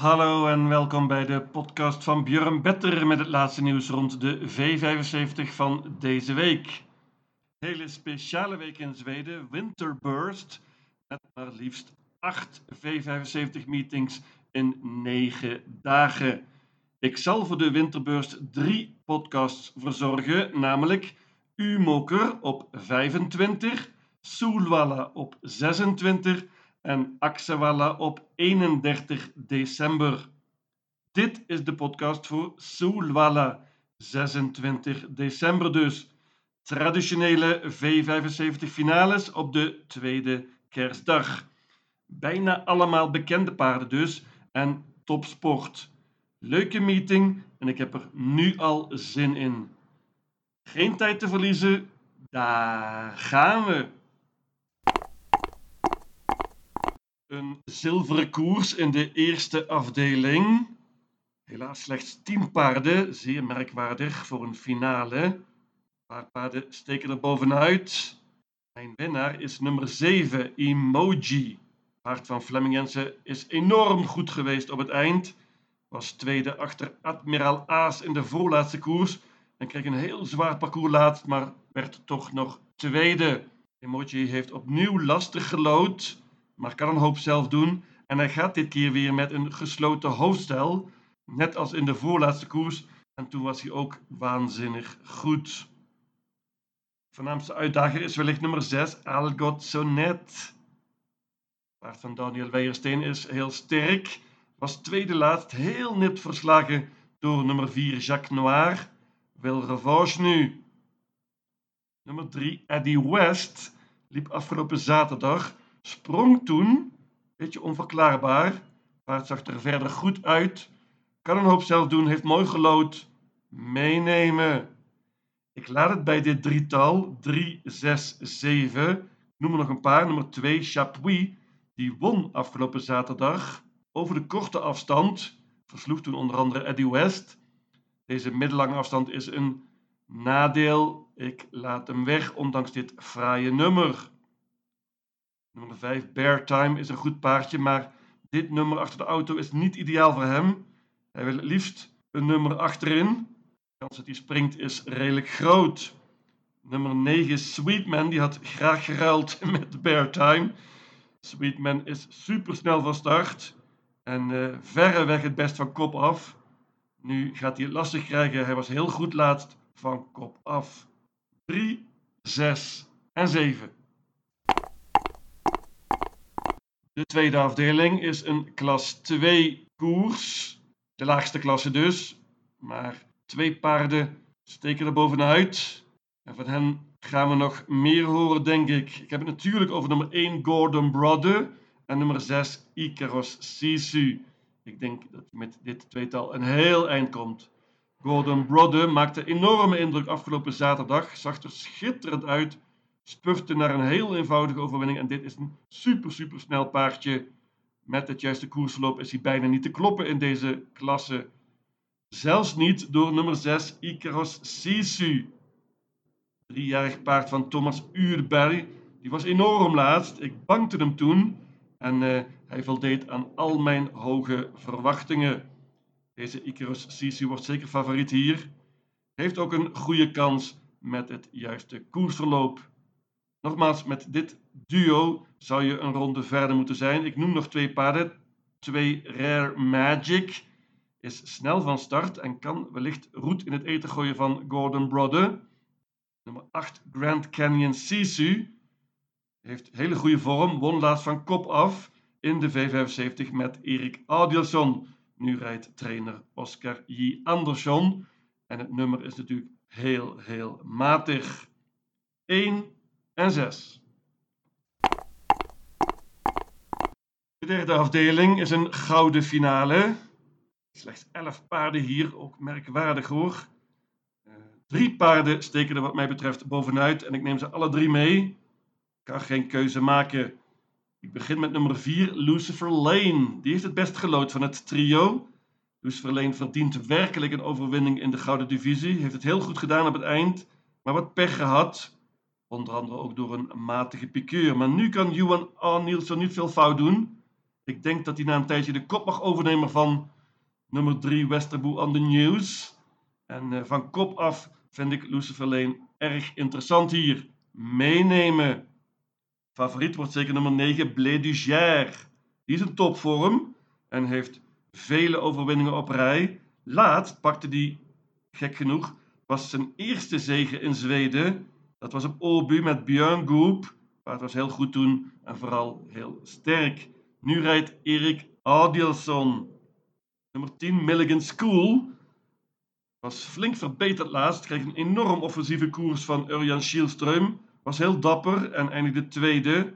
Hallo en welkom bij de podcast van Björn Better met het laatste nieuws rond de V75 van deze week. Hele speciale week in Zweden, Winterburst, met maar liefst 8 V75 meetings in 9 dagen. Ik zal voor de Winterburst drie podcasts verzorgen, namelijk Umoker op 25, Soelwalla op 26 en Axewalla op 31 december. Dit is de podcast voor Soelwalla, 26 december dus. Traditionele V75 finales op de tweede kerstdag. Bijna allemaal bekende paarden dus en topsport. Leuke meeting en ik heb er nu al zin in. Geen tijd te verliezen, daar gaan we. Een zilveren koers in de eerste afdeling. Helaas slechts 10 paarden, zeer merkwaardig voor een finale. Een paar paarden steken er bovenuit. Mijn winnaar is nummer 7, Emoji. Paard van Flemming Jensen is enorm goed geweest op het eind. Was tweede achter Admiraal Aas in de voorlaatste koers. En kreeg een heel zwaar parcours laatst, maar werd toch nog tweede. Emoji heeft opnieuw lastig gelood maar kan een hoop zelf doen. En hij gaat dit keer weer met een gesloten hoofdstel, net als in de voorlaatste koers. En toen was hij ook waanzinnig goed. Voornaamste uitdager is wellicht nummer 6, Algot Sonet. Paard van Daniel Weijersteen is heel sterk. Was tweede laatst heel nipt verslagen door nummer 4, Jacques Noir. Wil revanche nu. Nummer 3, Eddie West, liep afgelopen zaterdag Sprong toen, beetje onverklaarbaar. Paard zag er verder goed uit. Kan een hoop zelf doen, heeft mooi gelood. Meenemen. Ik laat het bij dit drietal. 3, 6, 7. Noem er nog een paar. Nummer 2, Chapuis. Die won afgelopen zaterdag over de korte afstand. Versloeg toen onder andere Eddie West. Deze middellange afstand is een nadeel. Ik laat hem weg, ondanks dit fraaie nummer. Nummer 5, Bear Time, is een goed paardje, maar dit nummer achter de auto is niet ideaal voor hem. Hij wil het liefst een nummer achterin. De kans dat hij springt is redelijk groot. Nummer 9, Sweetman, die had graag geruild met Bear Time. Sweetman is super snel van start en uh, verreweg het best van kop af. Nu gaat hij het lastig krijgen. Hij was heel goed laatst van kop af. 3, 6 en 7. De tweede afdeling is een klas 2 koers. De laagste klasse dus. Maar twee paarden steken er bovenuit. En van hen gaan we nog meer horen, denk ik. Ik heb het natuurlijk over nummer 1 Gordon Brother en nummer 6 Icaros Sisu. Ik denk dat met dit tweetal een heel eind komt. Gordon Brother maakte enorme indruk afgelopen zaterdag. Zag er schitterend uit spurte naar een heel eenvoudige overwinning. En dit is een super, super snel paardje. Met het juiste koersverloop is hij bijna niet te kloppen in deze klasse. Zelfs niet door nummer 6 Icaros Sisu. Driejarig paard van Thomas Uurberg. Die was enorm laatst. Ik bankte hem toen. En uh, hij voldeed aan al mijn hoge verwachtingen. Deze Icaros Sisu wordt zeker favoriet hier. Heeft ook een goede kans met het juiste koersverloop. Nogmaals, met dit duo zou je een ronde verder moeten zijn. Ik noem nog twee paarden. Twee Rare Magic is snel van start en kan wellicht roet in het eten gooien van Gordon Brother. Nummer 8 Grand Canyon Sisu heeft hele goede vorm, won laatst van kop af in de V75 met Erik Audielson. Nu rijdt trainer Oscar J. Andersson en het nummer is natuurlijk heel, heel matig. 1 en 6. De derde afdeling is een gouden finale. Slechts 11 paarden hier, ook merkwaardig hoor. Uh, drie paarden steken er wat mij betreft bovenuit en ik neem ze alle drie mee. Ik kan geen keuze maken. Ik begin met nummer 4, Lucifer Lane. Die heeft het best gelood van het trio. Lucifer Lane verdient werkelijk een overwinning in de gouden divisie. Heeft het heel goed gedaan op het eind, maar wat pech gehad. Onder andere ook door een matige piqueur. Maar nu kan Johan A. Nielsen niet veel fout doen. Ik denk dat hij na een tijdje de kop mag overnemen van nummer 3 Westerboe on the News. En uh, van kop af vind ik Lucifer Lane erg interessant hier. Meenemen. Favoriet wordt zeker nummer 9 Blé du Gers. Die is een topvorm en heeft vele overwinningen op rij. Laatst pakte die, gek genoeg, was zijn eerste zege in Zweden. Dat was op Åby met Björn Goop. het was heel goed toen en vooral heel sterk. Nu rijdt Erik Adielsson. Nummer 10 Milligan School. Was flink verbeterd laatst. Kreeg een enorm offensieve koers van Urjan Schielström. Was heel dapper en eindigde tweede.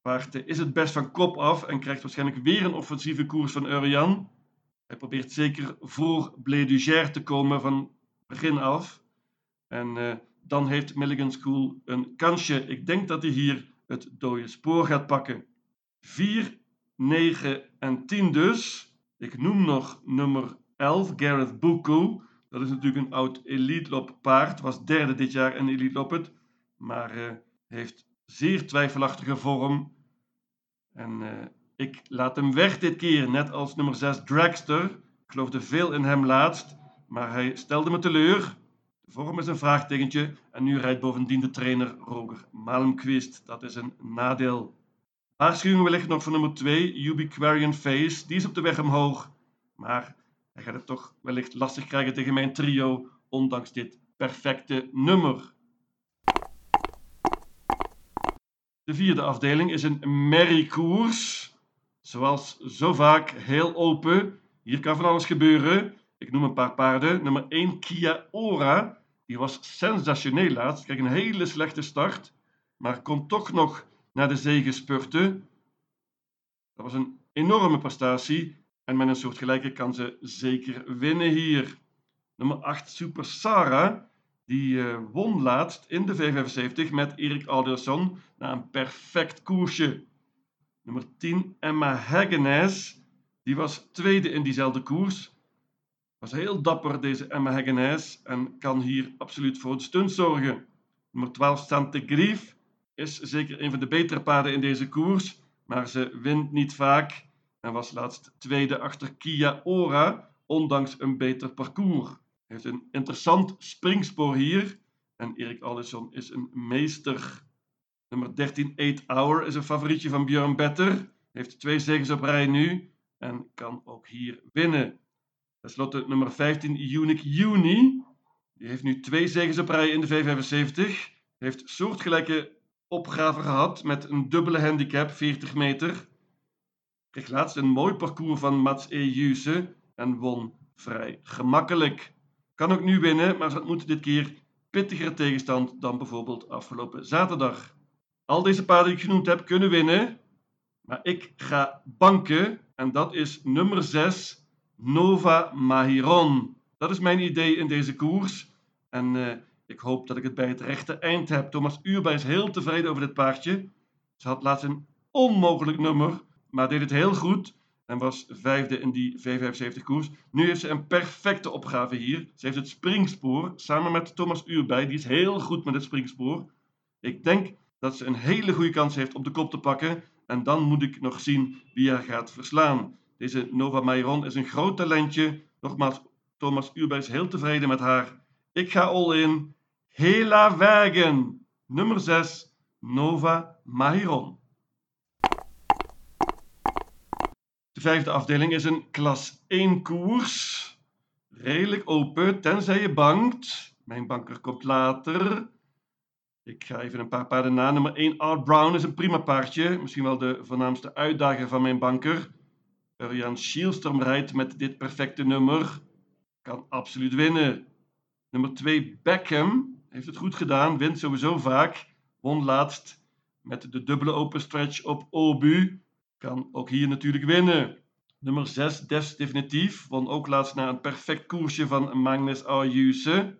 Paard is het best van kop af en krijgt waarschijnlijk weer een offensieve koers van Urjan. Hij probeert zeker voor Blé te komen van begin af. En uh, dan heeft Milligan School een kansje. Ik denk dat hij hier het dode spoor gaat pakken. 4, 9 en 10 dus. Ik noem nog nummer 11, Gareth Buku. Dat is natuurlijk een oud Elite Lop paard. Was derde dit jaar in Elite Loppet. Maar uh, heeft zeer twijfelachtige vorm. En uh, ik laat hem weg dit keer, net als nummer 6 Dragster. Ik geloofde veel in hem laatst, maar hij stelde me teleur. Vorm is een vraagtekentje en nu rijdt bovendien de trainer Roger Malmquist. Dat is een nadeel. Waarschuwing wellicht nog voor nummer 2, Ubiquarian Face. Die is op de weg omhoog, maar hij gaat het toch wellicht lastig krijgen tegen mijn trio, ondanks dit perfecte nummer. De vierde afdeling is een merriekoers. Zoals zo vaak heel open. Hier kan van alles gebeuren. Ik noem een paar paarden. Nummer 1 Kia Ora. Die was sensationeel laatst. Kreeg een hele slechte start. Maar kon toch nog naar de zege spurten. Dat was een enorme prestatie. En met een soortgelijke kan ze zeker winnen hier. Nummer 8 Super Sarah. Die uh, won laatst in de V75 met Erik Alderson na een perfect koersje. Nummer 10 Emma Hagenes. Die was tweede in diezelfde koers. Was heel dapper deze Emma Hagenes en kan hier absoluut voor de stunt zorgen. Nummer 12 Sante Grief is zeker een van de betere paarden in deze koers, maar ze wint niet vaak en was laatst tweede achter Kia Ora, ondanks een beter parcours heeft een interessant springspoor hier. En Erik Allison is een meester. Nummer 13, 8 Hour, is een favorietje van Björn Better. Heeft twee zegens op rij nu en kan ook hier winnen. Ten slotte nummer 15, Unique Uni. Die heeft nu twee zegens op rij in de V75. Heeft soortgelijke opgave gehad met een dubbele handicap, 40 meter. Kreeg laatst een mooi parcours van Mats E. Juse en won vrij gemakkelijk. Kan ook nu winnen, maar ze ontmoeten dit keer pittigere tegenstand dan bijvoorbeeld afgelopen zaterdag. Al deze paarden die ik genoemd heb kunnen winnen, maar ik ga banken en dat is nummer 6, Nova Mahiron. Dat is mijn idee in deze koers en uh, ik hoop dat ik het bij het rechte eind heb. Thomas Uurbij is heel tevreden over dit paardje. Ze had laatst een onmogelijk nummer, maar deed het heel goed en was vijfde in die V75-koers. Nu heeft ze een perfecte opgave hier. Ze heeft het springspoor samen met Thomas Uurbij. Die is heel goed met het springspoor. Ik denk dat ze een hele goede kans heeft om de kop te pakken. En dan moet ik nog zien wie haar gaat verslaan. Deze Nova Mairon is een groot talentje. Nogmaals, Thomas Uurbij is heel tevreden met haar. Ik ga all in. Hela Wagen. Nummer 6, Nova Mahiron. De vijfde afdeling is een klas 1 koers. Redelijk open, tenzij je bankt. Mijn banker komt later. Ik ga even een paar paarden na. Nummer 1, Art Brown is een prima paardje. Misschien wel de voornaamste uitdager van mijn banker. Urjan Schielström rijdt met dit perfecte nummer. Kan absoluut winnen. Nummer 2, Beckham. Heeft het goed gedaan. Wint sowieso vaak. Won laatst met de dubbele open stretch op Obu. Kan ook hier natuurlijk winnen. Nummer 6, Des Definitief, won ook laatst na een perfect koersje van Magnus Ayuse.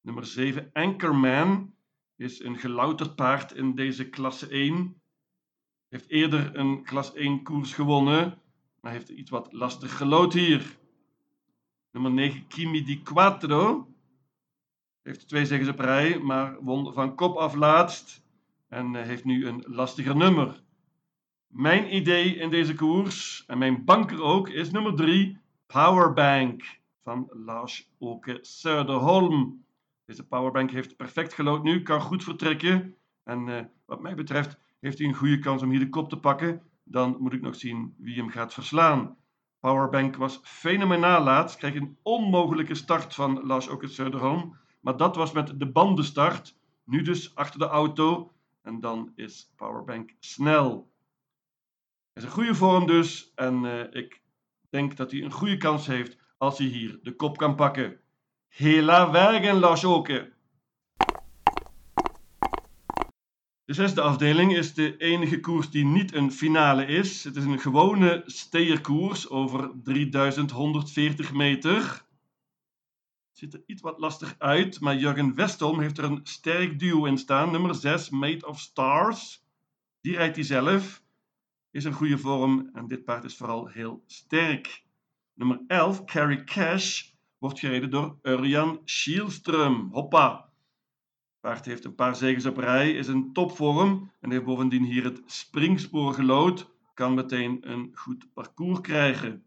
Nummer 7, Anchorman, is een gelouterd paard in deze klasse 1. Heeft eerder een klas 1 koers gewonnen, maar heeft iets wat lastig gelood hier. Nummer 9, Kimi di Quattro. Heeft twee zegens op rij, maar won van kop af laatst en eh, heeft nu een lastiger nummer. Mijn idee in deze koers, en mijn banker ook, is nummer 3, Powerbank van Lars Åke Söderholm. Deze powerbank heeft perfect gelood nu, kan goed vertrekken. En uh, wat mij betreft heeft hij een goede kans om hier de kop te pakken. Dan moet ik nog zien wie hem gaat verslaan. Powerbank was fenomenaal laatst, kreeg een onmogelijke start van Lars Åke Söderholm. Maar dat was met de bandenstart. Nu dus achter de auto. En dan is Powerbank snel. Hij is een goede vorm dus. En uh, ik denk dat hij een goede kans heeft als hij hier de kop kan pakken. Hela vägen Lars Åke. De zesde afdeling is de enige koers die niet een finale is. Het is een gewone steerkoers over 3140 meter. Ziet er iets wat lastig uit, maar Jurgen Westholm heeft er een sterk duo in staan. Nummer 6, Made of Stars. Die rijdt hij zelf. Is een goede vorm en dit paard is vooral heel sterk. Nummer 11, Carry Cash, wordt gereden door Urjan Schielström. Hoppa! Paard heeft een paar zegens op rij, is in topvorm en heeft bovendien hier het springspoor gelood. Kan meteen een goed parcours krijgen.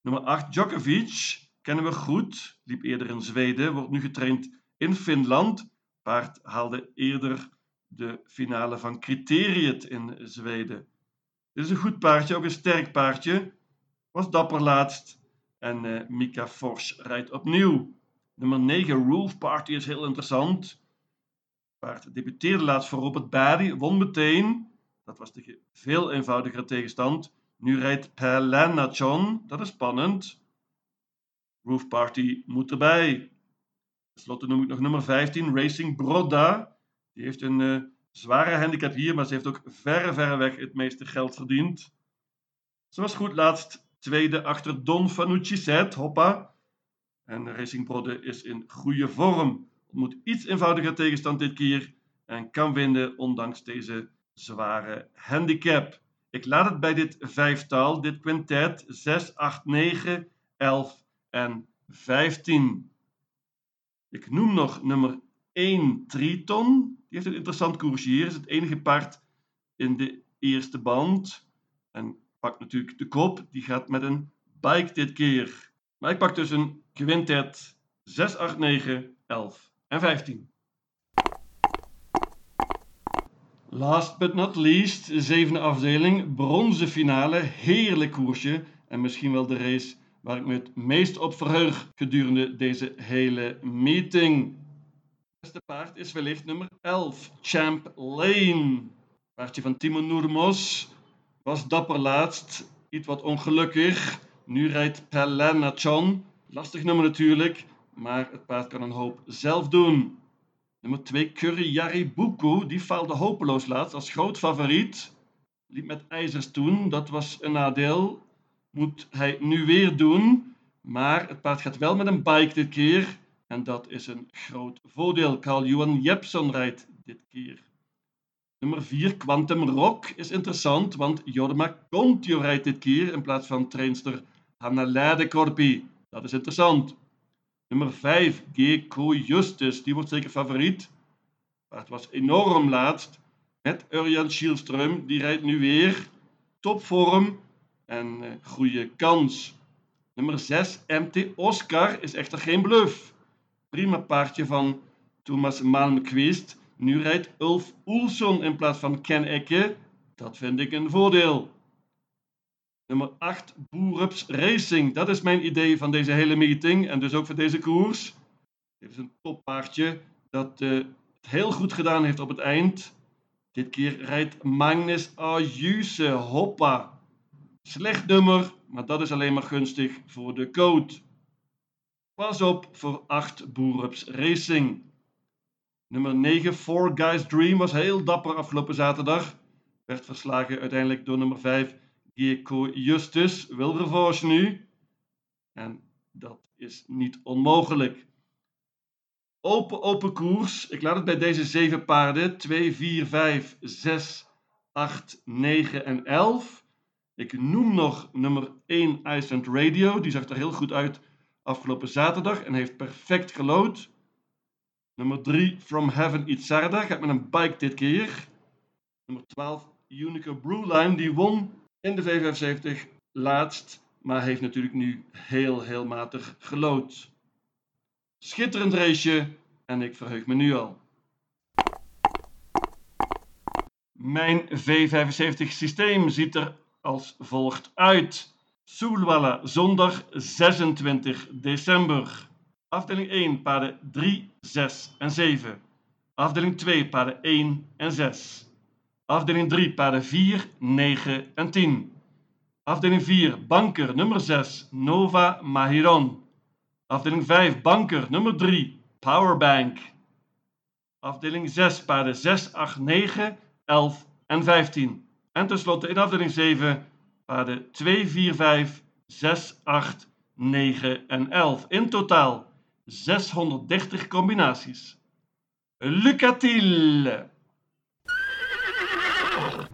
Nummer 8, Djokovic, kennen we goed. Liep eerder in Zweden, wordt nu getraind in Finland. Paard haalde eerder de finale van Criteriet in Zweden. Dit is een goed paardje, ook een sterk paardje. Was dapper laatst. En uh, Mika Fors rijdt opnieuw. Nummer 9, Roof Party, is heel interessant. Paard debuteerde laatst voor Robert Barry, won meteen. Dat was de veel eenvoudigere tegenstand. Nu rijdt Pelanachon, dat is spannend. Roof Party moet erbij. Ten slotte noem ik nog nummer 15, Racing Broda. Die heeft een uh, zware handicap hier, maar ze heeft ook verre, verre weg het meeste geld verdiend. Ze was goed laatst tweede achter Don Fanucci Zet, hoppa. En Racing Brode is in goede vorm. Ontmoet iets eenvoudiger tegenstand dit keer en kan winnen ondanks deze zware handicap. Ik laat het bij dit vijftal, dit quintet, 6, 8, 9, 11 en 15. Ik noem nog nummer 1 Triton. Die heeft een interessant koersje. Is het enige paard in de eerste band. En pakt natuurlijk de kop. Die gaat met een bike dit keer. Maar ik pak dus een quintet 6, 8, 9, 11 en 15. Last but not least, zevende afdeling, bronzen finale, heerlijk koersje en misschien wel de race waar ik me het meest op verheug gedurende deze hele meeting. Het beste paard is wellicht nummer 11, Champ Lane. Paardje van Timo Noermos, was dapper laatst, iets wat ongelukkig. Nu rijdt Pelanachon. Lastig nummer natuurlijk, maar het paard kan een hoop zelf doen. Nummer 2, Curry Yaribuku, die faalde hopeloos laatst als groot favoriet. Liep met ijzers toen, dat was een nadeel. Moet hij nu weer doen, maar het paard gaat wel met een bike dit keer. En dat is een groot voordeel. Carl Johan Jepson rijdt dit keer. Nummer 4, Quantum Rock, is interessant, want Jorma Contio rijdt dit keer in plaats van trainster Hanna Leidekorpi. Dat is interessant. Nummer 5, Geko Justus, die wordt zeker favoriet. Maar het was enorm laatst met Urjan Schielström. Die rijdt nu weer. Topvorm en uh, goede kans. Nummer 6, MT Oscar, is echter geen bluff. Prima paardje van Thomas Malmquist. Nu rijdt Ulf Oelson in plaats van Ken Ecke. Dat vind ik een voordeel. Nummer 8, Boerups Racing. Dat is mijn idee van deze hele meeting en dus ook voor deze koers. Dit is een toppaardje dat uh, het heel goed gedaan heeft op het eind. Dit keer rijdt Magnus Ayuse. Hoppa. Slecht nummer, maar dat is alleen maar gunstig voor de code. Pas op voor 8 Boerups Racing. Nummer 9, Four Guys Dream, was heel dapper afgelopen zaterdag. Werd verslagen uiteindelijk door nummer 5, Geko Justus. Wil revanche nu. En dat is niet onmogelijk. Open, open koers. Ik laat het bij deze 7 paarden. 2, 4, 5, 6, 8, 9 en 11. Ik noem nog nummer 1 Iceland Radio. Die zag er heel goed uit afgelopen zaterdag en heeft perfect gelood. Nummer 3, From Heaven Itzarda, gaat met een bike dit keer. Nummer 12, Unico Brewline die won in de V75 laatst, maar heeft natuurlijk nu heel, heel matig gelood. Schitterend raceje en ik verheug me nu al. Mijn V75 systeem ziet er als volgt uit. Soelwalla, zondag 26 december. Afdeling 1, paden 3, 6 en 7. Afdeling 2, paden 1 en 6. Afdeling 3, paden 4, 9 en 10. Afdeling 4, banker nummer 6, Nova Mahiron. Afdeling 5, banker nummer 3, Powerbank. Afdeling 6, paden 6, 8, 9, 11 en 15. En tenslotte in afdeling 7, paden 2, 4, 5, 6, 8, 9 en 11. In totaal 630 combinaties. Lucatil!